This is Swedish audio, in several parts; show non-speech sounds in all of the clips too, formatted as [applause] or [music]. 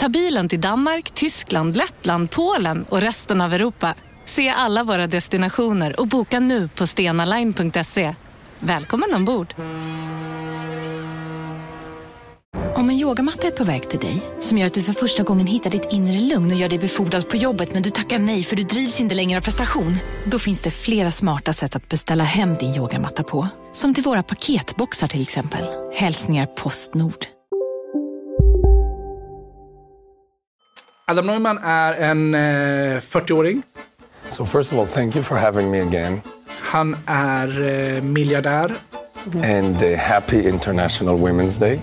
Ta bilen till Danmark, Tyskland, Lettland, Polen och resten av Europa. Se alla våra destinationer och boka nu på stenaline.se. Välkommen ombord! Om en yogamatta är på väg till dig, som gör att du för första gången hittar ditt inre lugn och gör dig befordrad på jobbet men du tackar nej för du drivs inte längre av prestation. Då finns det flera smarta sätt att beställa hem din yogamatta på. Som till våra paketboxar till exempel. Hälsningar Postnord. Adam Neumann är en eh, 40-åring. So first of all, thank you for having me again. Han är eh, miljardär And uh, happy International Women's Day.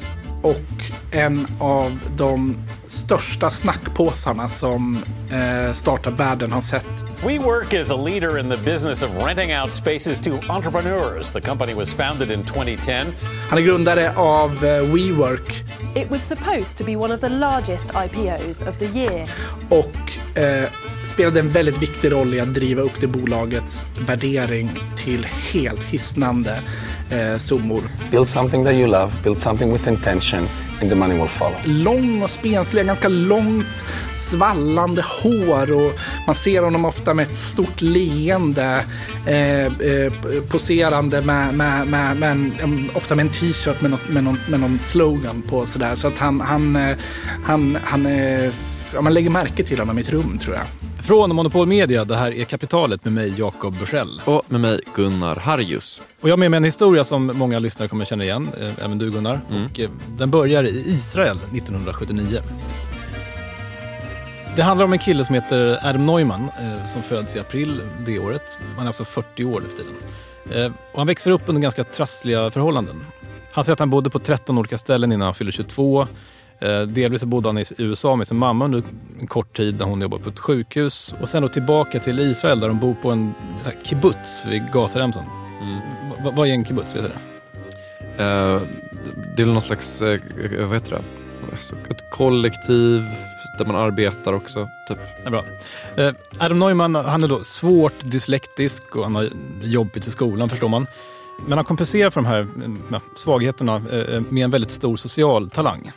Och en av de största snackpåsarna som eh, startup-världen har sett. WeWork is a leader in the business of renting out spaces to entrepreneurs. The company was founded in 2010. Han är grundare av eh, WeWork It was supposed to be one of the largest IPOs of the year. och eh, spelade en väldigt viktig roll i att driva upp det bolagets värdering till helt hisnande eh, summor. Build something that you love, build something with intention, and the money will follow. Lång och spenslig, ganska långt svallande hår och man ser honom ofta med ett stort leende eh, eh, poserande med, med, med, med en, ofta med en t-shirt med, något, med, någon, med någon slogan på sådär. Så att han, han, eh, han, han eh, ja, man lägger märke till honom i ett rum tror jag. Från Monopol Media, det här är Kapitalet med mig, Jakob Bursell. Och med mig Gunnar Harjus. Och jag har med mig en historia som många lyssnare kommer känna igen, eh, även du Gunnar. Och, eh, den börjar i Israel 1979. Det handlar om en kille som heter Adam Neumann eh, som föds i april det året. Han är alltså 40 år nu för tiden. Och han växer upp under ganska trassliga förhållanden. Han säger att han bodde på 13 olika ställen innan han fyllde 22. Eh, delvis så bodde han i USA med sin mamma under en kort tid när hon jobbade på ett sjukhus. Och sen då tillbaka till Israel där de bor på en så här, kibbutz vid Gazaremsan. Va- vad är en kibbutz? Vet du det? Eh, det är någon slags, eh, vad heter det? Alltså, Ett kollektiv där man arbetar också. Typ. Ja, bra. Adam Neumann han är då svårt dyslektisk och han har jobbigt i skolan förstår man. Men han kompenserar för de här svagheterna med en väldigt stor social talang.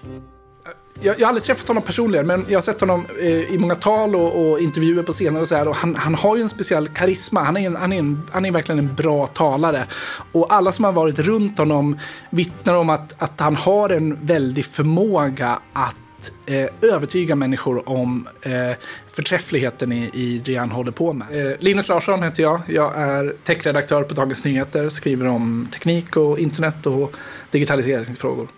Jag, jag har aldrig träffat honom personligen, men jag har sett honom eh, i många tal och, och intervjuer på scener och så här. Och han, han har ju en speciell karisma. Han är, en, han, är en, han är verkligen en bra talare. Och alla som har varit runt honom vittnar om att, att han har en väldig förmåga att eh, övertyga människor om eh, förträffligheten i, i det han håller på med. Eh, Linus Larsson heter jag. Jag är techredaktör på Dagens Nyheter. Skriver om teknik och internet och digitaliseringsfrågor.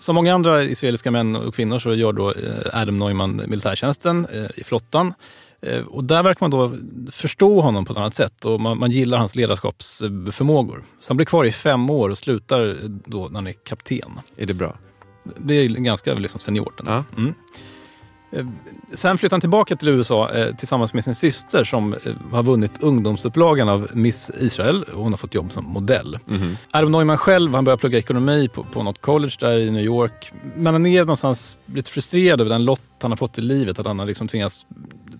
Som många andra israeliska män och kvinnor så gör då eh, Adam Neumann militärtjänsten eh, i flottan. Eh, Och där verkar man då förstå honom på ett annat sätt och man, man gillar hans ledarskapsförmågor. Så han blir kvar i fem år och slutar då när han är kapten. Är det bra? Det är ganska liksom seniort. Ja. Mm. Eh, Sen flyttar han tillbaka till USA eh, tillsammans med sin syster som eh, har vunnit ungdomsupplagan av Miss Israel. och Hon har fått jobb som modell. Adam Neumann själv han börjar plugga ekonomi på, på något college där i New York. Men han är någonstans lite frustrerad över den lott han har fått i livet. Att han har liksom tvingats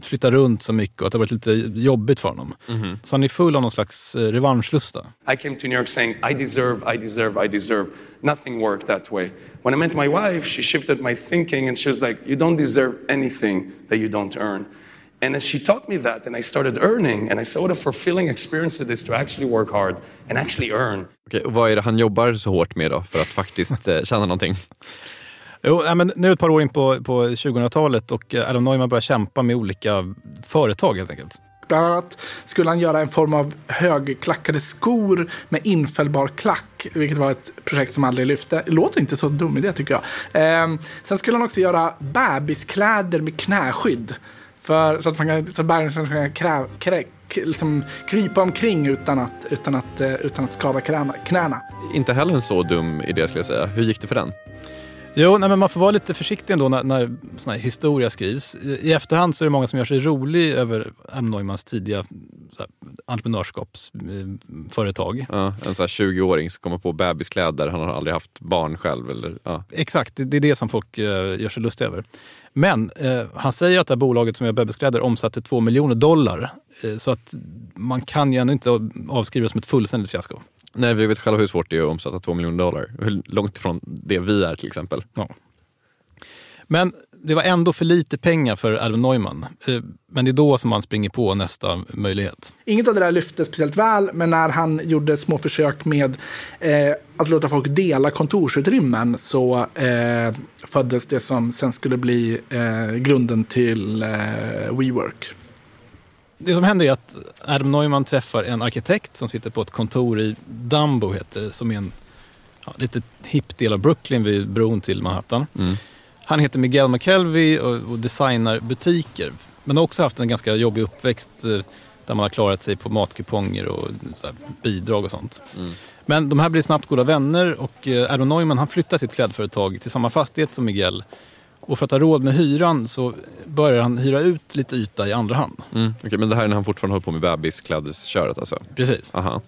flytta runt så mycket och att det har varit lite jobbigt för honom. Så han är full av någon slags eh, revanschlusta. I came to New York saying, I deserve, I deserve, I deserve. Nothing worked that way. When I met my wife, she shifted my thinking and she was like, You don't deserve anything that you don't earn. And as she taught me that, and I started earning, and I saw what a fulfilling experience it is to actually work hard and actually earn. Okej, och vad är det han jobbar så hårt med då för att faktiskt eh, tjäna någonting? Jo, nej, men nu är ett par år in på, på 2000-talet och eh, Adam Neumann börjar kämpa med olika företag helt enkelt. Bland annat skulle han göra en form av högklackade skor med infällbar klack, vilket var ett projekt som aldrig lyfte. Det låter inte så dum idé tycker jag. Ehm, sen skulle han också göra bebiskläder med knäskydd. För, så att man kan, så bebisen kan krä, krä, liksom krypa omkring utan att, utan att, eh, utan att skada knäna. knäna. Inte heller en så dum idé skulle jag säga. Hur gick det för den? Jo, nej, men man får vara lite försiktig ändå när, när sån här historia skrivs. I, I efterhand så är det många som gör sig rolig över Adam Neumanns tidiga här, entreprenörskapsföretag. Ja, en sån här 20-åring som kommer på bebiskläder, han har aldrig haft barn själv. Eller, ja. Exakt, det, det är det som folk eh, gör sig lustiga över. Men eh, han säger att det här bolaget som gör bebiskläder omsatte 2 miljoner dollar. Eh, så att man kan ju ändå inte avskriva det som ett fullständigt fiasko. Nej, vi vet själva hur svårt det är att omsätta 2 miljoner dollar. Hur långt ifrån det vi är till exempel. Ja. Men det var ändå för lite pengar för Adam Neumann. Eh, Men det är då som man springer på nästa möjlighet. Inget av det där lyfte speciellt väl, men när han gjorde små försök med eh, att låta folk dela kontorsutrymmen så eh, föddes det som sen skulle bli eh, grunden till eh, WeWork. Det som händer är att Adam Neumann träffar en arkitekt som sitter på ett kontor i Dumbo, heter det, som är en ja, lite hipp del av Brooklyn vid bron till Manhattan. Han heter Miguel McKelvey och, och designar butiker. Men har också haft en ganska jobbig uppväxt eh, där man har klarat sig på matkuponger och här, bidrag och sånt. Men de här blir snabbt goda vänner och eh, Adam Neumann han flyttar sitt klädföretag till samma fastighet som Miguel. Och för att ha råd med hyran så börjar han hyra ut lite yta i andra hand. Mm. Okej, men det här är när han fortfarande håller på med bebisklädesköret alltså? Precis. Aha.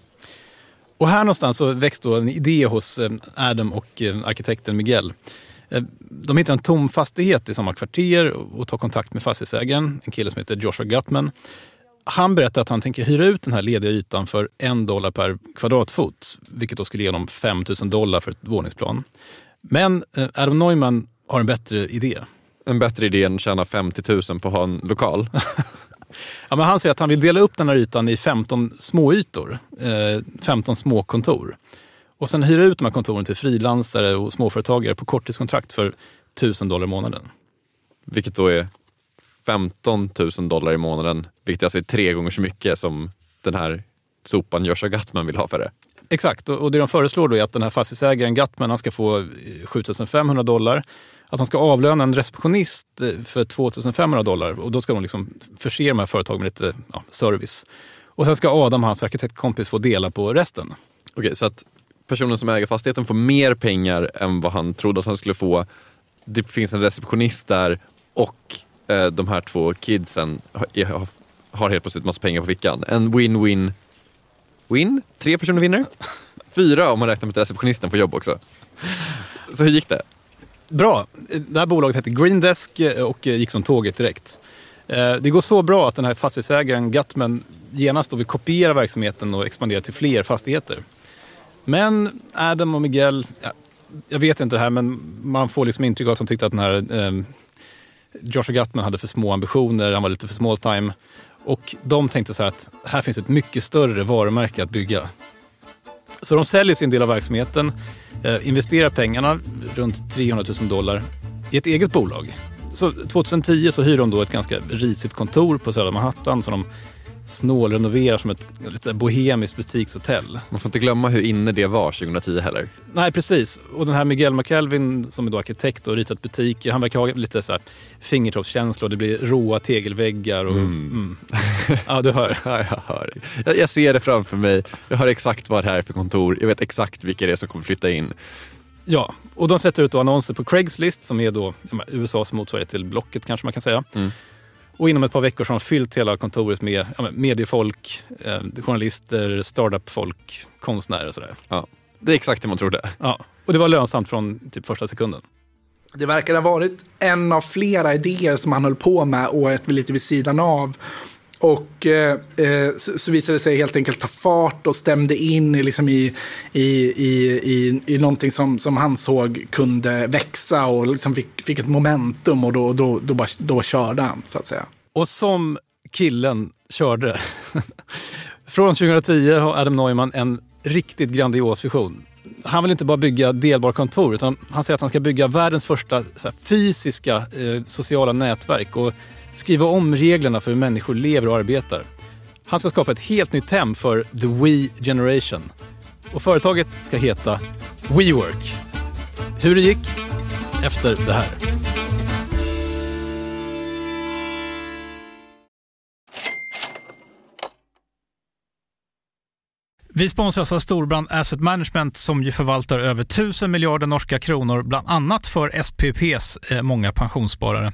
Och här någonstans så väcks då en idé hos eh, Adam och eh, arkitekten Miguel. Eh, De hittar en tom fastighet i samma kvarter och tar kontakt med fastighetsägaren, en kille som heter Joshua Gutman. Han berättar att han tänker hyra ut den här lediga ytan för en dollar per kvadratfot, vilket då skulle ge honom 5 000 dollar för ett våningsplan. Men Adam Neumann har en bättre idé. En bättre idé än att tjäna 50 000 på att ha en lokal. [laughs] Ja, men han säger att han vill dela upp den här ytan i 15 småytor, eh, 15 små kontor. Och sen hyra ut de här kontoren till frilansare och småföretagare på korttidskontrakt för 1000 dollar i månaden. Vilket då är 15 000 dollar i månaden. Vilket alltså är tre gånger så mycket som den här sopan Joshua Gutman vill ha för det. Exakt, och det de föreslår då är att den här fastighetsägaren Gatman han ska få eh, 7500 dollar. Att han ska avlöna en receptionist eh, för 2500 dollar och då ska de liksom förse de här företagen med lite ja, service. Och sen ska Adam, hans arkitektkompis, få dela på resten. Okej, så att personen som äger fastigheten får mer pengar än vad han trodde att han skulle få. Det finns en receptionist där och eh, de här två kidsen har, har helt plötsligt massa pengar på fickan. En win-win. Win? Tre personer vinner? Fyra om man räknar med att receptionisten får jobb också. Så hur gick det? Bra. Det här bolaget hette Greendesk eh, och eh, gick som tåget direkt. Eh, det går så bra att den här fastighetsägaren Gutman genast då vill kopiera verksamheten och expandera till fler fastigheter. Men Adam och Miguel, ja, jag vet inte det här men man får liksom intryck av att de tyckte att den här eh, Joshua Gutman hade för små ambitioner, han var lite för small time. Och de tänkte så här att här finns ett mycket större varumärke att bygga. Så de säljer sin del av verksamheten, eh, investerar pengarna, runt 300 000 dollar, i ett eget bolag. Så 2010 så hyr de då ett ganska risigt kontor på södra Manhattan som de snålrenoverar som ett lite bohemiskt butikshotell. Man får inte glömma hur inne det var 2010 heller. Nej, precis. Och den här Miguel McKelvin som är då arkitekt och ritat butiker, han verkar ha lite så här fingertoppskänsla och det blir råa tegelväggar. Och, mm. [laughs] Ja, du hör. [laughs] Ja, jag hör. Jag, jag ser det framför mig. Jag hör exakt vad det här är för kontor. Jag vet exakt vilka det är som kommer flytta in. Ja, och de sätter ut då annonser på Craigslist som är då USAs motsvarighet till Blocket kanske man kan säga. Och inom ett par veckor så har de fyllt hela kontoret med ja, mediefolk, eh, journalister, startup-folk, konstnärer och sådär. Ja, det är exakt det man trodde. Ja, och det var lönsamt från typ första sekunden. Det verkar ha varit en av flera idéer som han höll på med och ett lite vid sidan av. Och eh, eh, så, så visade det sig helt enkelt ta fart och stämde in i, liksom i, i, i, i, i någonting som, som han såg kunde växa och liksom fick, fick ett momentum och då, då, då, bara, då körde han så att säga. Och som killen körde. [laughs] Från 2010 har Adam Neumann en riktigt grandios vision. Han vill inte bara bygga delbara kontor utan han säger att han ska bygga världens första så här, fysiska eh, sociala nätverk och skriva om reglerna för hur människor lever och arbetar. Han ska skapa ett helt nytt hem för the We Generation. Och företaget ska heta WeWork. Hur det gick? Efter det här. Vi sponsras av Storbrand Asset Management som ju förvaltar över 1000 miljarder norska kronor, bland annat för SPPs eh, många pensionssparare.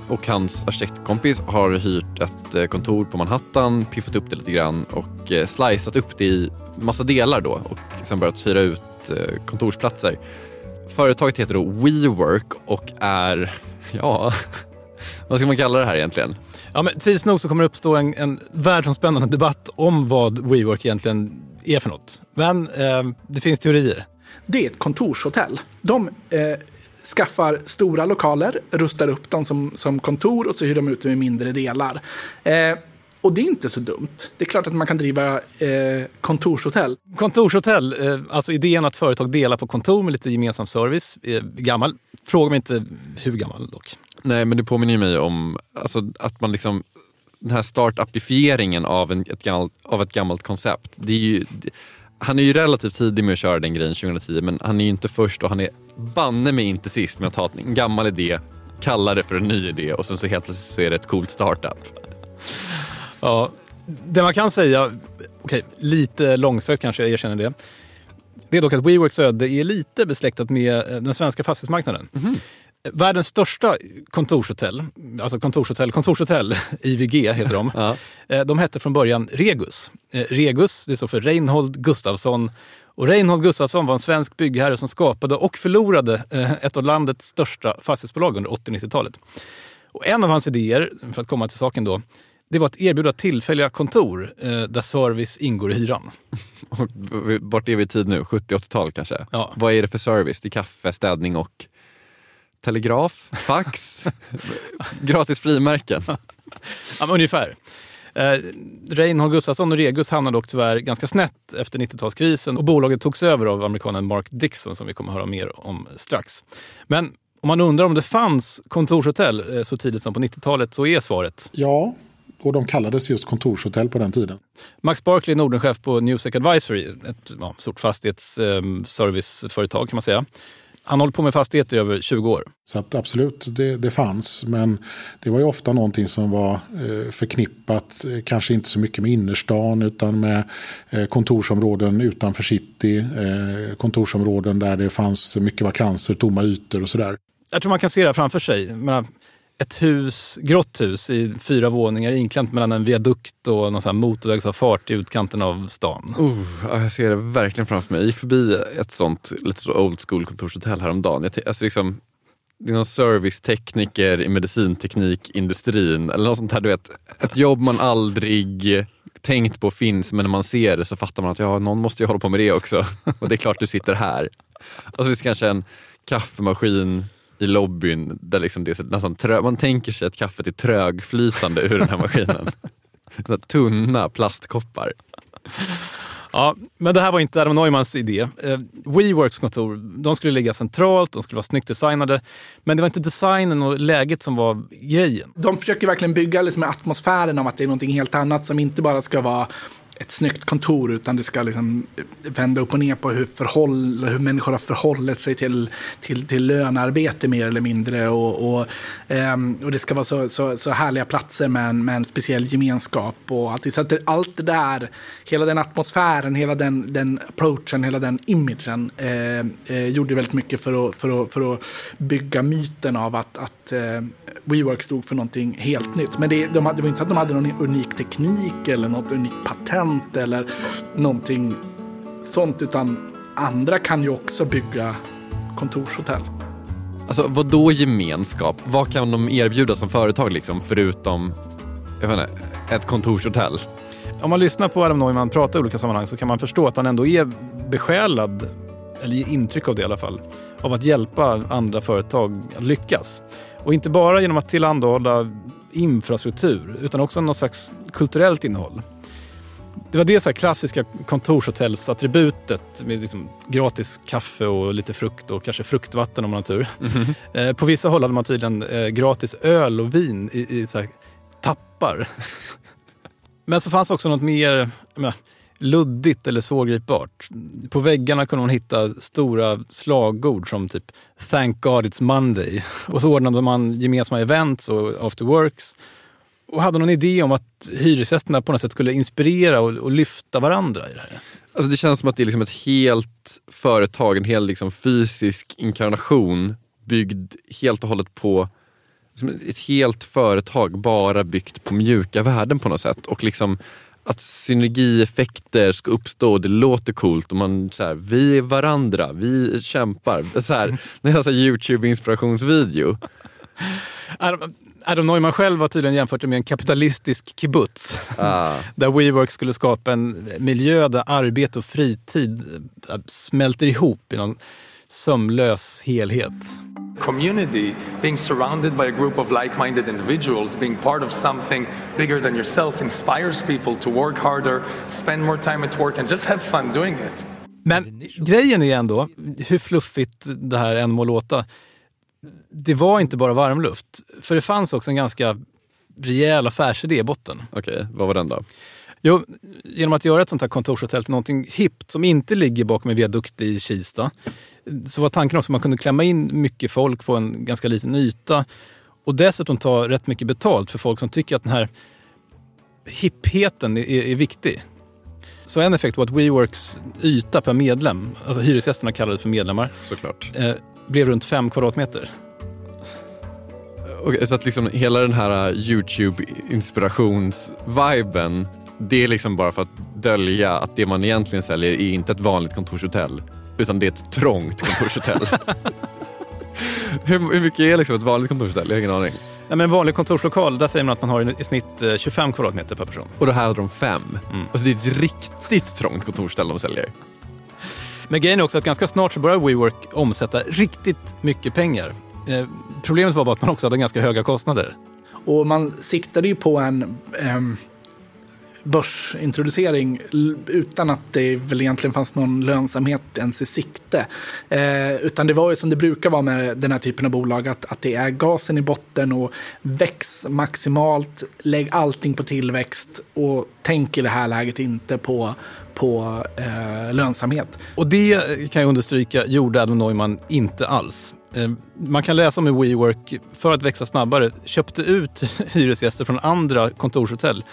och hans arkitektkompis har hyrt ett eh, kontor på Manhattan, piffat upp det lite grann och eh, slicat upp det i massa delar då och sen börjat hyra ut eh, kontorsplatser. Företaget heter då WeWork och är, [laughs] ja, [laughs] vad ska man kalla det här egentligen? Ja, men tids nog så kommer det uppstå en, en världsomspännande debatt om vad WeWork egentligen är för något. Men eh, det finns teorier. Det är ett kontorshotell. De eh, skaffar stora lokaler, rustar upp dem som, som kontor och så hyr de ut dem i mindre delar. Eh, och det är inte så dumt. Det är klart att man kan driva eh, kontorshotell. Kontorshotell, eh, alltså idén att företag delar på kontor med lite gemensam service, är gammal. Fråga mig inte hur gammal dock. Nej, men det påminner mig om alltså, att man liksom den här startupifieringen av, en, ett gammalt, av ett gammalt koncept. Det är ju, han är ju relativt tidig med att köra den grejen 2010 men han är ju inte först och han är banne mig inte sist med att ta en gammal idé, kalla det för en ny idé och sen så helt plötsligt så är det ett coolt startup. Ja, det man kan säga, okej, okay, lite långsökt kanske, jag erkänner det. Det är dock att WeWorks öde är lite besläktat med eh, den svenska fastighetsmarknaden. Mm. Världens största kontorshotell, alltså kontorshotell, kontorshotell, [laughs] IVG heter de. ja. Eh, de hette från början Regus. Eh, Regus, det står för Reinhold Gustafsson. Och Reinhold Gustafsson var en svensk byggherre som skapade och förlorade ett av landets största fastighetsbolag under 80 90-talet. Och en av hans idéer, för att komma till saken då, det var att erbjuda tillfälliga kontor eh, där service ingår i hyran. [laughs] Och vart är vi i tid nu? 70-80-tal kanske? Ja. Vad är det för service? Det är kaffe, städning och telegraf, fax, gratis frimärken. ja, men ungefär. Eh, Reinhold Gustafsson och Regus hamnade dock tyvärr ganska snett efter 90-talskrisen och bolaget togs över av amerikanen Mark Dixon som vi kommer att höra mer om strax. Men om man undrar om det fanns kontorshotell eh, så tidigt som på 90-talet så är svaret Ja, och de kallades just kontorshotell på den tiden. Max Barkley, Nordenchef på Newsec Advisory, ett ja, stort fastighetsserviceföretag kan man säga. Han håller på med fastigheter i över 20 år. Så att absolut, det, det fanns. Men det var ju ofta någonting som var eh, förknippat, eh, kanske inte så mycket med innerstan utan med eh, kontorsområden utanför city. Kontorsområden där det fanns mycket vakanser, tomma ytor och sådär. Jag tror man kan se det framför sig. Men ett hus, grått hus i fyra våningar inklämt mellan en viadukt och någon sån motorvägsavfart i utkanten av stan. Uh, jag ser det verkligen framför mig. Jag gick förbi ett sånt lite så old school kontorshotell häromdagen. Jag, alltså liksom, det är någon servicetekniker i medicinteknikindustrin eller något sånt här. Du vet, ett jobb man aldrig tänkt på finns men när man ser det så fattar man att ja, någon måste ju hålla på med det också. [laughs] Och det är klart du sitter här. Alltså, och så finns det kanske en kaffemaskin i lobbyn där liksom det är nästan trö- man tänker sig att kaffet är trögflytande ur den här maskinen. [laughs] Så tunna plastkoppar. Ja, men det här var inte Adam Neumans idé. Eh, WeWorks kontor, de skulle ligga centralt, de skulle vara snyggt designade. Men det var inte designen och läget som var grejen. De försöker verkligen bygga liksom atmosfären av att det är något helt annat som inte bara ska vara ett snyggt kontor utan det ska liksom vända upp och ner på hur, förhåll, hur människor har förhållit sig till, till, till lönearbete mer eller mindre. Och, och, um, och det ska vara så, så, så härliga platser med en, med en speciell gemenskap. Och att så att allt det där, hela den atmosfären, hela den, den approachen, hela den imagen eh, eh, gjorde väldigt mycket för att, för att, för att bygga myten av att, att eh, WeWork stod för någonting helt nytt. Men det, de, det var inte så att de hade någon unik teknik eller något unikt patent eller någonting sånt, utan andra kan ju också bygga kontorshotell. Alltså vad då gemenskap? Vad kan de erbjuda som företag liksom förutom jag vet inte, ett kontorshotell? Om man lyssnar på Adam Neumann prata i olika sammanhang så kan man förstå att han ändå är besjälad, eller ger intryck av det i alla fall, av att hjälpa andra företag att lyckas. Och inte bara genom att tillhandahålla infrastruktur utan också något slags kulturellt innehåll. Det var det så klassiska kontorshotellsattributet med liksom gratis kaffe och lite frukt och kanske fruktvatten om man har tur. Mm. På vissa håll hade man tydligen eh, gratis öl och vin i, i så tappar. [laughs] Men så fanns också något mer menar, luddigt eller svårgripbart. På väggarna kunde man hitta stora slagord som typ “Thank God it's Monday” [laughs] och så ordnade man gemensamma events och after works och hade någon idé om att hyresgästerna på något sätt skulle inspirera och, och lyfta varandra i det här. Alltså det känns som att det är liksom ett helt företag, en hel liksom fysisk inkarnation byggd helt och hållet på ett helt företag bara byggt på mjuka värden på något sätt. Och liksom att synergieffekter ska uppstå och det låter coolt och man så här, vi är varandra, vi kämpar. Så här, [laughs] det är en Youtube-inspirationsvideo. Adam, Neumann själv har tydligen jämfört det med en kapitalistisk kibbutz. Ah. [laughs] där WeWork skulle skapa en miljö där arbete och fritid äh, smälter ihop i någon sömlös helhet. community, being surrounded by a group of like minded individuals, being part of something bigger than yourself inspires people to work harder, spend more time at work, and just have fun doing it. Men grejen är ändå, hur fluffigt det här än må låta, det var inte bara varmluft. För det fanns också en ganska rejäl affärsidé i botten. Okej, okay, vad var den då? Jo, genom att göra ett sånt här kontorshotell till någonting hippt som inte ligger bakom en viadukt i Kista så var tanken också att man kunde klämma in mycket folk på en ganska liten yta och dessutom ta rätt mycket betalt för folk som tycker att den här hippheten är, är viktig. Så en effekt var att WeWorks yta per medlem, alltså hyresgästerna kallade det för medlemmar, Såklart. Blev runt fem kvadratmeter. Okay, så att liksom hela den här Youtube-inspirations-viben det är liksom bara för att dölja att det man egentligen säljer är inte ett vanligt kontorshotell utan det är ett trångt kontorshotell. [laughs] hur, hur, mycket är liksom ett vanligt kontorshotell? Jag har ingen aning. Ja, men en vanlig kontorslokal, där säger man att man har i snitt 25 eh, kvadratmeter per person. Och då här hade de fem. Mm. Alltså det är ett riktigt trångt kontorshotell de säljer. Men grejen är också att ganska snart så börjar WeWork omsätta riktigt mycket pengar. Eh, problemet var bara att man också hade ganska höga kostnader. Och man siktade ju på en eh, börsintroducering utan att det väl egentligen fanns någon lönsamhet ens i sikte. Eh, utan det var ju som det brukar vara med den här typen av bolag, att, att det är gasen i botten och väx maximalt, lägg allting på tillväxt och tänk i det här läget inte på på eh, lönsamhet. Och det kan jag understryka gjorde Adam Neumann inte alls. Eh, man kan läsa om hur WeWork, för att växa snabbare, köpte ut [laughs] hyresgäster från andra kontorshotell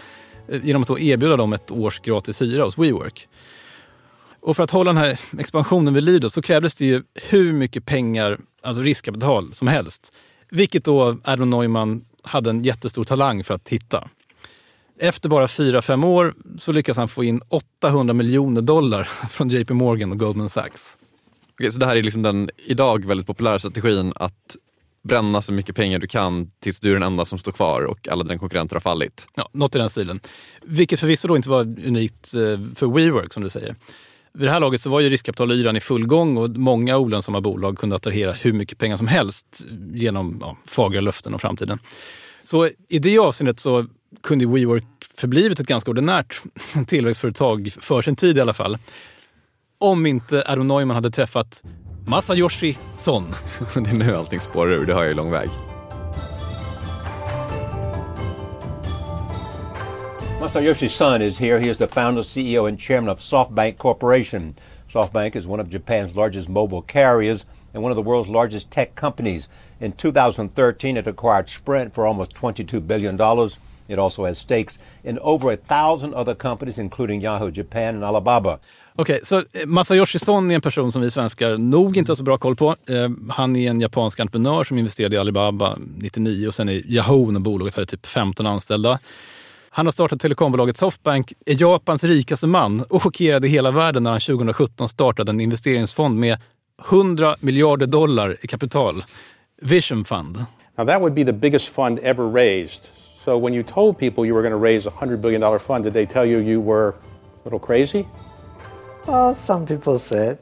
Eh, genom att erbjuda dem ett års gratis hyra hos WeWork. Och för att hålla den här expansionen vid liv så krävdes det ju hur mycket pengar, alltså riskkapital, som helst. Vilket då Adam Neumann hade en jättestor talang för att hitta. Efter bara fyra fem år så lyckas han få in 800 miljoner dollar [laughs] från JP Morgan och Goldman Sachs. Okej, så det här är liksom den idag väldigt populära strategin att bränna så mycket pengar du kan tills du är den enda som står kvar och alla dina konkurrenter har fallit. Ja, något i den stilen. Vilket förvisso då inte var unikt eh, för WeWork som du säger. Vid det här laget så var ju riskkapitalyran i full gång och många olönsamma bolag kunde attrahera hur mycket pengar som helst genom ja, fagra löften om framtiden. Så i det avseendet så kunde WeWork förblivit ett ganska ordinärt tillväxtföretag för sin tid i alla fall. Om inte Aron Neumann hade träffat Masayoshi Son. [laughs] det är nu allting spårar ur, det har jag ju lång väg. Masayoshi Son is here. He is the founder, CEO, and chairman of SoftBank Corporation. SoftBank is one of Japan's largest mobile carriers and one of the world's largest tech companies. In 2013, it acquired Sprint for almost $22 billion. It also has stakes in over a thousand other companies, including Yahoo Japan and Alibaba. Okej, okay, så eh, Masayoshi Son är en person som vi svenskar nog inte har så bra koll på. Eh, han är en japansk entreprenör som investerade i Alibaba 99 och sen i Yahoo när bolaget hade typ 15 anställda. Han har startat telekombolaget Softbank, är Japans rikaste man och chockerade hela världen när han 2017 startade en investeringsfond med 100 miljarder dollar i kapital. Vision Fund. Now that would be the biggest fund ever raised. So when you told people you were going to raise a 100 billion dollar fund, did they tell you you were a little crazy? Well, some people said.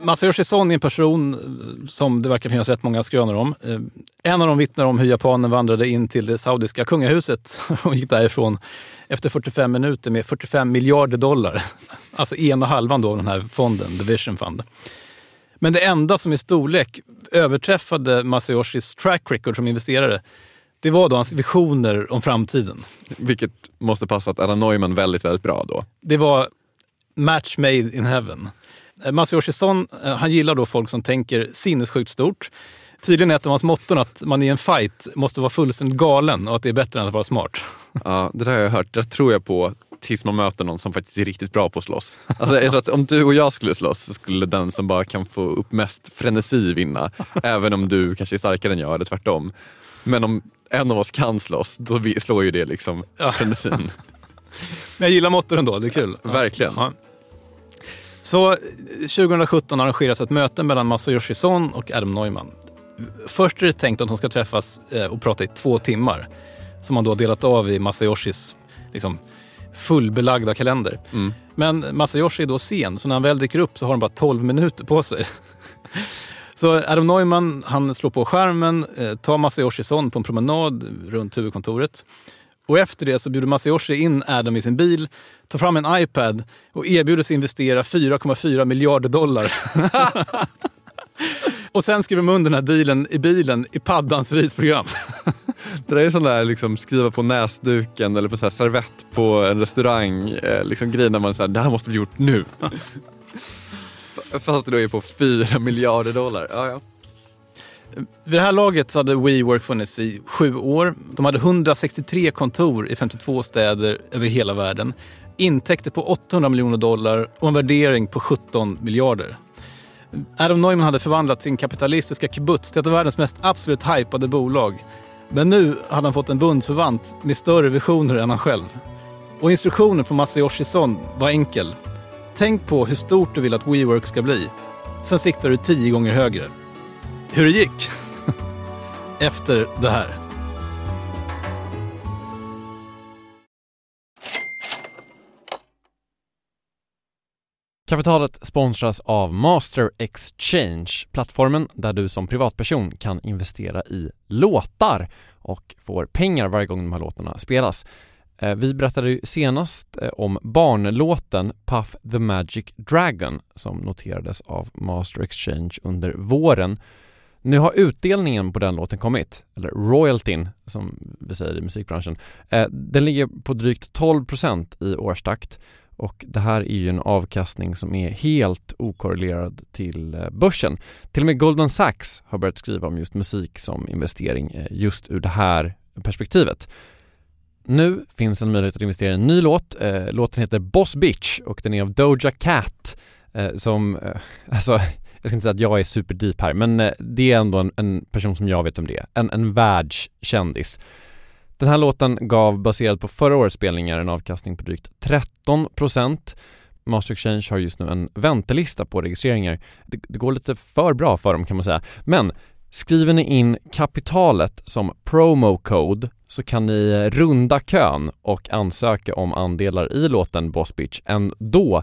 Masayoshi Son är en person som det verkar finnas rätt många skrönor om. Eh, en av dem vittnar om hur japanen vandrade in till det saudiska kungahuset [laughs] och gick därifrån efter 45 minuter med 45 miljarder dollar. [laughs] Alltså ena halvan då av den här fonden, The Vision Fund. Men det enda som i storlek överträffade Masayoshis track record som investerare, det var då hans visioner om framtiden. Vilket måste passa att Adam Neumann väldigt, väldigt bra då. Det var match made in heaven. Eh, Masayoshi Son, eh, han gillar då folk som tänker sinnessjukt stort. Tydligen är ett av hans motton att man i en fight måste vara fullständigt galen och att det är bättre än att vara smart. [laughs] Ja, det där har jag hört. Det tror jag på tills man möter någon som faktiskt är riktigt bra på att slåss. Alltså, jag tror att om du och jag skulle slåss så skulle den som bara kan få upp mest frenesi vinna. [laughs] även om du kanske är starkare än jag eller tvärtom. Men om en av oss kan slåss, då slår ju det liksom ja. frenesin. [laughs] Men jag gillar motton ändå, det är kul. Verkligen. Ja. Så 2017 arrangeras ett möte mellan Masayoshi Son och Adam Neumann. Först är det tänkt att de ska träffas eh, och prata i två timmar. Som man då har delat av i Masayoshis liksom, fullbelagda kalender. Mm. Men Masayoshi är då sen, så när han väl dyker upp så har han bara 12 minuter på sig. [laughs] Så Adam Neumann han slår på skärmen, eh, tar Masayoshi Son på en promenad runt huvudkontoret. Och efter det så bjuder Masayoshi in Adam i sin bil, tar fram en iPad och erbjuder sig investera 4,4 miljarder dollar. [laughs] och sen skriver de under den här dealen i bilen i paddans ritprogram. Det där är sån där liksom, skriva på näsduken eller på så här servett på en restaurang. Eh, liksom grejer när man säger det här måste bli gjort nu. [laughs] Fast det då är på 4 miljarder dollar. Ja, ja. Vid det här laget så hade WeWork funnits i sju år. De hade 163 kontor i 52 städer över hela världen. Intäkter på 800 miljoner dollar och en värdering på 17 miljarder. Adam Neumann hade förvandlat sin kapitalistiska kibbutz till ett av världens mest absolut hypade bolag. Men nu hade han fått en bundsförvant med större visioner än han själv. Och instruktionen från Masayoshi Son var enkel. Tänk på hur stort du vill att WeWork ska bli. Sen siktar du tio gånger högre. Hur det gick? [laughs] Efter det här. Kapitalet sponsras av Master Exchange, plattformen där du som privatperson kan investera i låtar och får pengar varje gång de här låtarna spelas. Eh, vi berättade ju senast eh, om barnlåten Puff the Magic Dragon som noterades av Master Exchange under våren. Nu har utdelningen på den låten kommit, eller royaltyn som vi säger i musikbranschen. Eh, den ligger på drygt 12% i årstakt och det här är ju en avkastning som är helt okorrelerad till eh, börsen. Till och med Goldman Sachs har börjat skriva om just musik som investering eh, just ur det här perspektivet. Nu finns en möjlighet att investera i en ny låt. Låten heter Boss Bitch och den är av Doja Cat som, [laughs] alltså jag ska inte säga att jag är superdeep här men eh, det är ändå en, en, person som jag vet om det är. En, en världskändis. Den här låten gav baserat på förra årets spelningar en avkastning på drygt 13% Master Exchange har just nu en väntelista på registreringar. Det, det går lite för bra för dem kan man säga. Men Skriver ni in kapitalet som promo code så kan ni eh, runda kön och ansöka om andelar i låten Boss Bitch ändå.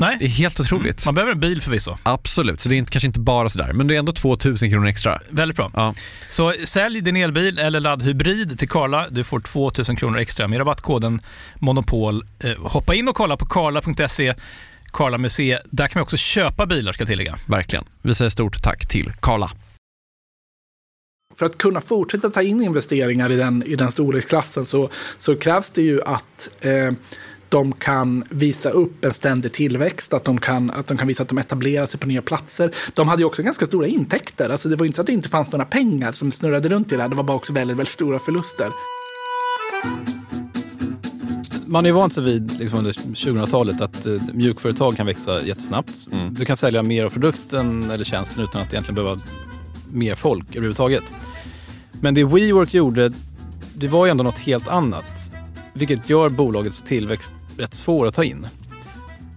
Nej. Det är helt otroligt. Man behöver en bil förvisso. Absolut, så det är inte, kanske inte bara sådär, men det är ändå 2000 kronor extra. Väldigt bra. Ja. Så sälj din elbil eller laddhybrid till Karla. Du får 2000 kronor extra med rabattkoden Monopol. Eh, hoppa in och kolla på karla.se, Karla Museet. Där kan man också köpa bilar ska jag tillägga. Verkligen. Vi säger stort tack till Karla. För att kunna fortsätta ta in investeringar i den, i den storleksklassen så, så krävs det ju att eh, de kan visa upp en ständig tillväxt, att de, kan, att de kan visa att de etablerar sig på nya platser. De hade ju också ganska stora intäkter. Alltså det var inte så att det inte fanns några pengar som snurrade runt i det här. Det var bara också väldigt, väldigt stora förluster. Man är ju vant sig vid liksom under 2000-talet att eh, mjukföretag kan växa jättesnabbt. Mm. Du kan sälja mer av produkten eller tjänsten utan att egentligen behöva mer folk överhuvudtaget. Men det WeWork gjorde, det var ju ändå något helt annat. Vilket gör bolagets tillväxt rätt svår att ta in.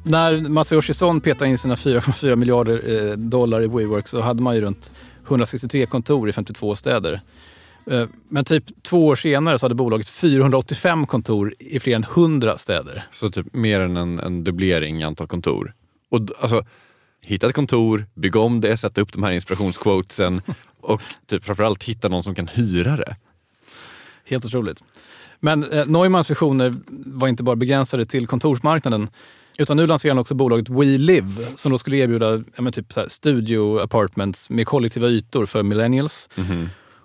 När Masayoshi Son petade in sina 4,4 miljarder eh, dollar i WeWork så hade man ju runt 163 kontor i 52 städer. Eh, Men typ två år senare så hade bolaget 485 kontor i fler än 100 städer. Så typ mer än en, en dubblering i antal kontor. Och alltså, hitta ett kontor, bygga om det, sätta upp de här inspirationsquotesen [laughs] och typ framförallt hitta någon som kan hyra det. Helt otroligt. Men eh, Neumanns visioner var inte bara begränsade till kontorsmarknaden. Utan nu lanserar han också bolaget WeLive som då skulle erbjuda ja, typ så här studio apartments med kollektiva ytor för millennials.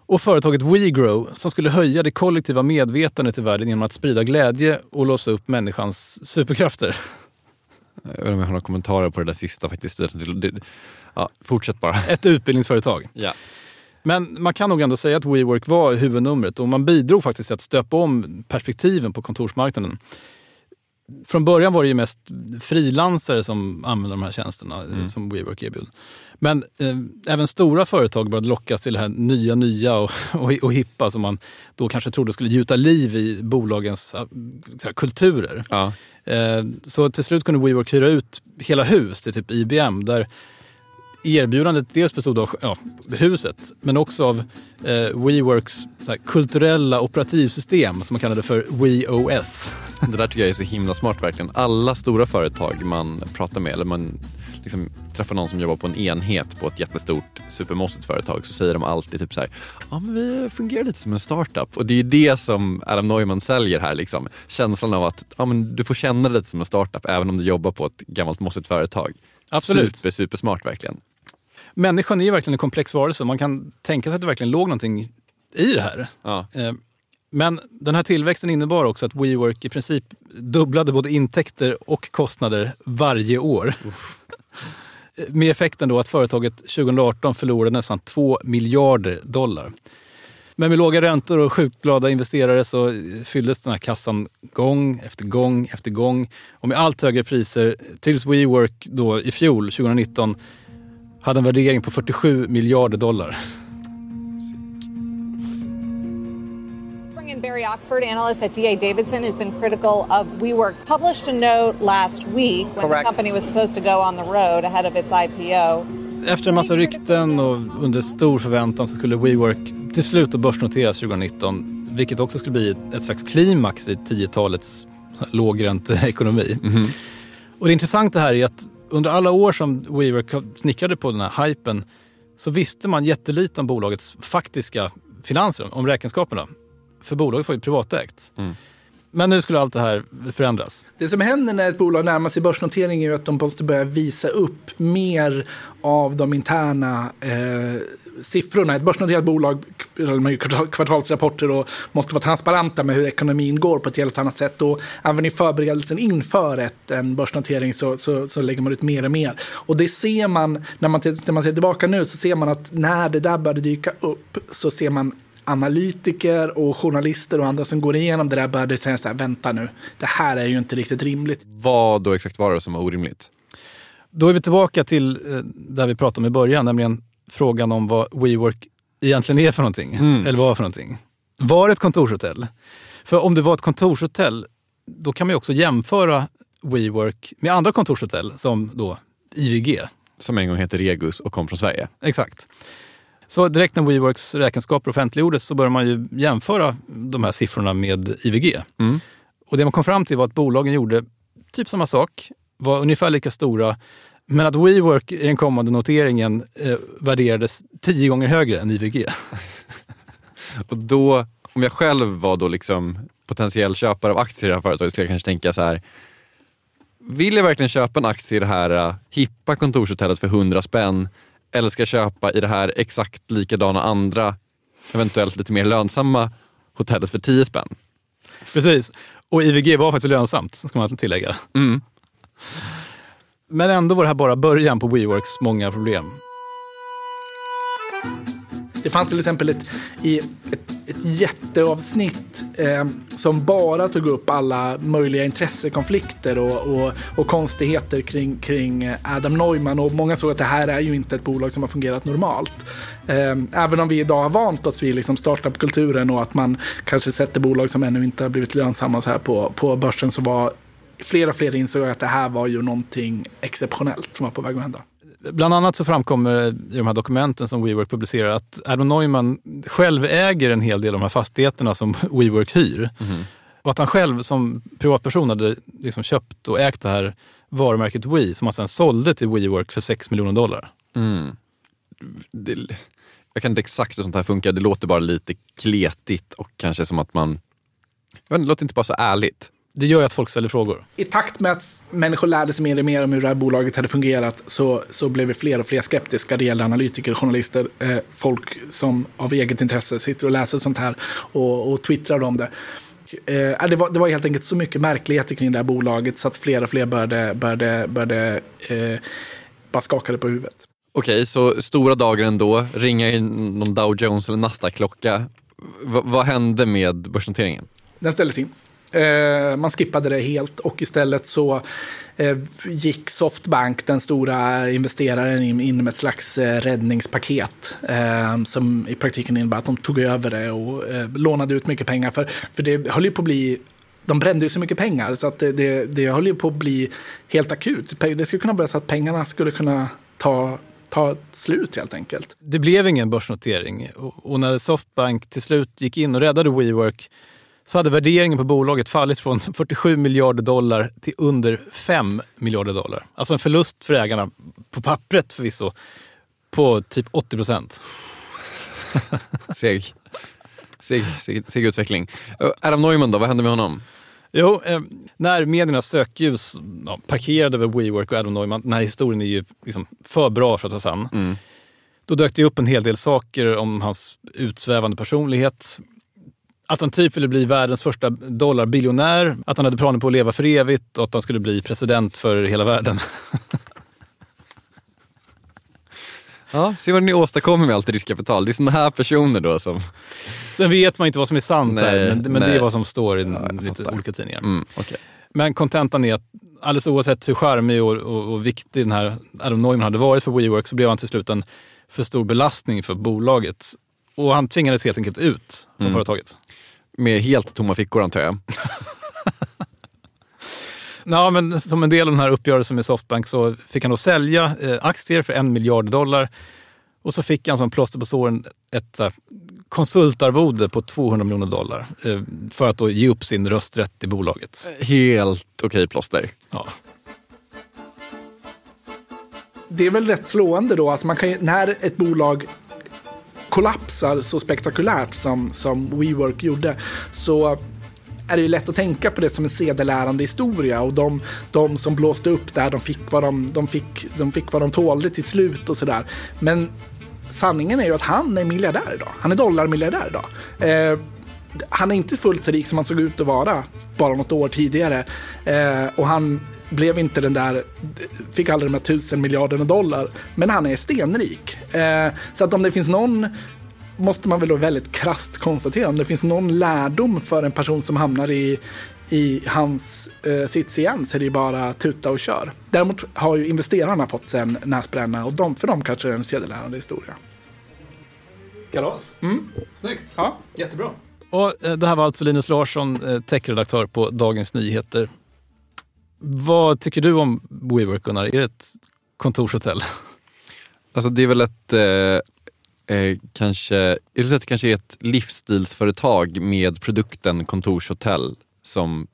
Och företaget WeGrow som skulle höja det kollektiva medvetandet i världen genom att sprida glädje och låsa upp människans superkrafter. Jag vet inte om jag har några kommentarer på det där sista faktiskt. Ja, fortsätt bara. Ett utbildningsföretag. Ja. Men man kan nog ändå säga att WeWork var huvudnumret och man bidrog faktiskt till att stöpa om perspektiven på kontorsmarknaden. Från början var det ju mest frilansare som använde de här tjänsterna eh, som WeWork erbjöd. Men eh, även stora företag började lockas till det här nya, nya och, [laughs] och, och hippa som man då kanske trodde skulle gjuta liv i bolagens eh, här, kulturer. Ja. Eh, så till slut kunde WeWork hyra ut hela hus till typ IBM där erbjudandet dels bestod av ja, huset men också av eh, WeWorks här, kulturella operativsystem som man kallade för WeOS. Det där tycker jag är så himla smart verkligen. Alla stora företag man pratar med eller man liksom träffar någon som jobbar på en enhet på ett jättestort supermossigt företag så säger de alltid typ så här, ja men vi fungerar lite som en startup och det är ju det som Adam Neumann säljer här liksom. Känslan av att ja, men du får känna dig lite som en startup även om du jobbar på ett gammalt mossigt företag. Absolut. Super, super smart verkligen. Människan är ju verkligen en komplex varelse man kan tänka sig att det verkligen låg någonting i det här. Ja. Eh, Men den här tillväxten innebar också att WeWork i princip dubblade både intäkter och kostnader varje år. [laughs] Med effekten då att företaget 2018 förlorade nästan 2 miljarder dollar. Men med låga räntor och sjukt glada investerare så fylldes den här kassan gång efter gång efter gång. Och med allt högre priser tills WeWork då i fjol, 2019, hade en värdering på 47 miljarder dollar. Bring in Barry Oxford, analyst at DA Davidson, who's been critical of WeWork, published a note last week when the Correct. company was supposed to go on the road ahead of its IPO. Efter en massa rykten och under stor förväntan så skulle WeWork till slut börsnoteras 2019 vilket också skulle bli ett slags klimax i 10-talets lågränteekonomi. Mhm. Och det intressanta här är att under alla år som WeWork snickrade på den här hypen så visste man jättelite om bolagets faktiska finanser, om räkenskaperna. För bolaget var ju privatägt. Mm. Men nu skulle allt det här förändras. Det som händer när ett bolag närmar sig börsnotering är att de måste börja visa upp mer av de interna eh, siffrorna. Ett börsnoterat bolag de har ju kvartalsrapporter och måste vara transparenta med hur ekonomin går på ett helt annat sätt. Och även i förberedelsen inför ett, en börsnotering så, så, så lägger man ut mer och mer. Och det ser man, när man, när man ser tillbaka nu, så ser man att när det där började dyka upp så ser man analytiker och journalister och andra som går igenom det där började säga så här, vänta nu, det här är ju inte riktigt rimligt. Vad då exakt var det som var orimligt? Då är vi tillbaka till eh, där vi pratade om i början, nämligen frågan om vad WeWork egentligen är för någonting. Eller var för någonting. Var det ett kontorshotell? För om det var ett kontorshotell, då kan man ju också jämföra WeWork med andra kontorshotell som då IVG. Som en gång hette Regus och kom från Sverige. Exakt. Så direkt när WeWorks räkenskaper offentliggjordes så började man ju jämföra de här siffrorna med IVG. Mm. Och det man kom fram till var att bolagen gjorde typ samma sak, var ungefär lika stora, men att WeWork i den kommande noteringen eh, värderades tio gånger högre än IVG. [laughs] Och då, om jag själv var då liksom potentiell köpare av aktier i det här företaget skulle jag kanske tänka så här. Vill jag verkligen köpa en aktie i det här uh, hippa kontorshotellet för 100 spänn? Eller ska jag köpa i det här exakt likadana andra, eventuellt lite mer lönsamma hotellet för 10 spänn? Precis. Och IVG var faktiskt lönsamt, ska man tillägga. Mm. Men ändå var det här bara början på WeWorks många problem. Det fanns till exempel ett, i ett, ett jätteavsnitt eh, som bara tog upp alla möjliga intressekonflikter och, och, och konstigheter kring, kring Adam Neumann. Och många såg att det här är ju inte ett bolag som har fungerat normalt. Eh, även om vi idag har vant oss vid liksom startup-kulturen och att man kanske sätter bolag som ännu inte har blivit lönsamma så här på, på börsen så var flera och fler insåg att det här var ju någonting exceptionellt som var på väg att hända. Bland annat så framkommer i de här dokumenten som WeWork publicerar att Adam Neumann själv äger en hel del av de här fastigheterna som [laughs] WeWork hyr. Och att han själv som privatperson hade liksom köpt och ägt det här varumärket We som han sen sålde till WeWork för 6 miljoner dollar. Mm. Det, jag kan inte exakt hur sånt här funkar, det låter bara lite kletigt och kanske som att man... Jag vet, inte, det låter inte bara så ärligt. Det gör ju att folk ställer frågor. I takt med att människor lärde sig mer och mer om hur det här bolaget hade fungerat så, så blev vi fler och fler skeptiska. Det gäller analytiker, journalister, eh, folk som av eget intresse sitter och läser sånt här och, och twittrar om det. Eh, det, var, det var helt enkelt så mycket märkligheter kring det här bolaget så att fler och fler började, började, började eh, bara skakade på huvudet. Okej, så stora dagar ändå, ringa in någon Dow Jones eller Nasdaq-klocka. V- vad hände med börsnoteringen? Den ställdes in. Eh, man skippade det helt och istället så eh, gick Softbank, den stora investeraren, in, in med ett slags eh, räddningspaket eh, som i praktiken innebar att de tog över det och eh, lånade ut mycket pengar. För, för det höll ju på att bli de brände ju så mycket pengar så att det, det, det höll ju på att bli helt akut. Det skulle kunna bli så att pengarna skulle kunna ta, ta slut helt enkelt. Det blev ingen börsnotering och när Softbank till slut gick in och räddade WeWork så hade värderingen på bolaget fallit från [laughs] 47 miljarder dollar till under 5 miljarder dollar. Alltså en förlust för ägarna, på pappret förvisso, på typ 80 procent. [laughs] Seg. Seg, seg, seg utveckling. Eh, Adam Neumann då, vad hände med honom? Jo, eh, när mediernas sökljus ja, parkerade över WeWork och Adam Neumann, den här historien är ju liksom för bra för att vara sann. Då dök det upp en hel del saker om hans utsvävande personlighet. Att han typ ville bli världens första dollarbiljonär, att han hade planer på att leva för evigt och att han skulle bli president för hela världen. [laughs] Ja, se vad ni åstadkommer med allt riskkapital. Det är sådana här personer då som... Sen vet man inte vad som är sant Nej, här, men, men det är vad som står i lite olika tidningar. Mm, okej. Men kontentan är att alldeles oavsett hur charmig och, och, och viktig den här Adam Neumann hade varit för WeWork så blev han till slut en för stor belastning för bolaget. Och han tvingades helt enkelt ut från Mm. företaget. Med helt tomma fickor antar jag. [laughs] Ja, men som en del av den här uppgörelsen med Softbank så fick han då sälja eh, aktier för en miljard dollar. Och så fick han som plåster på såren ett här, konsultarvode på 200 miljoner dollar eh, för att då ge upp sin rösträtt i bolaget. Helt okej plåster. Ja. Det är väl rätt slående då att man kan, när ett bolag kollapsar så spektakulärt som, som WeWork gjorde så är det ju lätt att tänka på det som en sedelärande historia och de, de som blåste upp där de fick vad de, de, fick, de fick vad de tålde till slut och sådär. Men sanningen är ju att han är miljardär idag. Han är dollarmiljardär idag. Eh, han är inte fullt så rik som han såg ut att vara bara något år tidigare. Eh, och han blev inte den där, fick aldrig de här tusen miljarderna dollar. Men han är stenrik. Eh, så att om det finns någon, måste man väl då väldigt krasst konstatera, om det finns någon lärdom för en person som hamnar i, i hans eh, sits igen så är det ju bara tuta och kör. Däremot har ju investerarna fått sig en näsbränna och de, för dem kanske det är en sedelärande historia. Kalas. Mm. Snyggt. Ja. Jättebra. Och eh, det här var alltså Linus Larsson, eh, techredaktör på Dagens Nyheter. Vad tycker du om WeWork Gunnar? Är det ett kontorshotell? Alltså det är väl ett, eh, eh, kanske, jag skulle säga att det kanske är ett livsstilsföretag med produkten kontorshotell som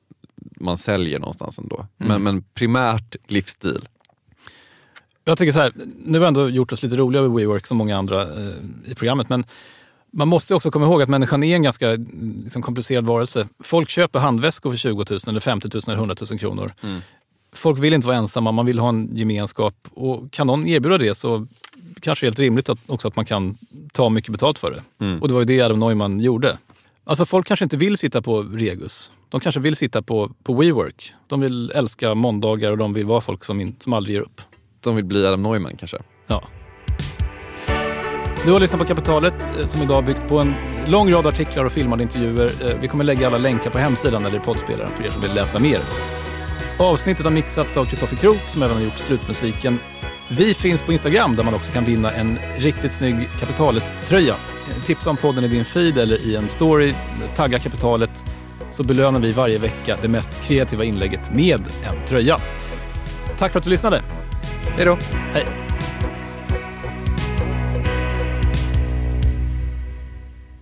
man säljer någonstans ändå. Mm. Men, men primärt livsstil. Jag tycker så här, nu har vi ändå gjort oss lite roliga över WeWork som många andra eh, i programmet, men man måste också komma ihåg att människan är en ganska eh, liksom, komplicerad varelse. Folk köper handväskor för 20 000, eller 50 000 eller 100 000 kronor. Mm. Folk vill inte vara ensamma, man vill ha en gemenskap. Och kan någon erbjuda det så kanske det är helt rimligt att, också att man kan ta mycket betalt för det. Mm. Och det var ju det Adam Neumann gjorde. Alltså folk kanske inte vill sitta på Regus. De kanske vill sitta på, på WeWork. De vill älska måndagar och de vill vara folk som, in, som aldrig ger upp. De vill bli Adam Neumann kanske. Ja. Du har lyssnat på Kapitalet eh, som idag byggt på en lång rad artiklar och filmade intervjuer. Eh, Vi kommer lägga alla länkar på hemsidan eller i poddspelaren för er som vill läsa mer. Avsnittet har mixats av Kristoffer Krook som även har gjort slutmusiken. Vi finns på Instagram där man också kan vinna en riktigt snygg Kapitalet-tröja. Eh, Tipsa om podden i din feed eller i en story. Tagga Kapitalet så belönar vi varje vecka det mest kreativa inlägget med en tröja. Tack för att du lyssnade. Hej då. Hej.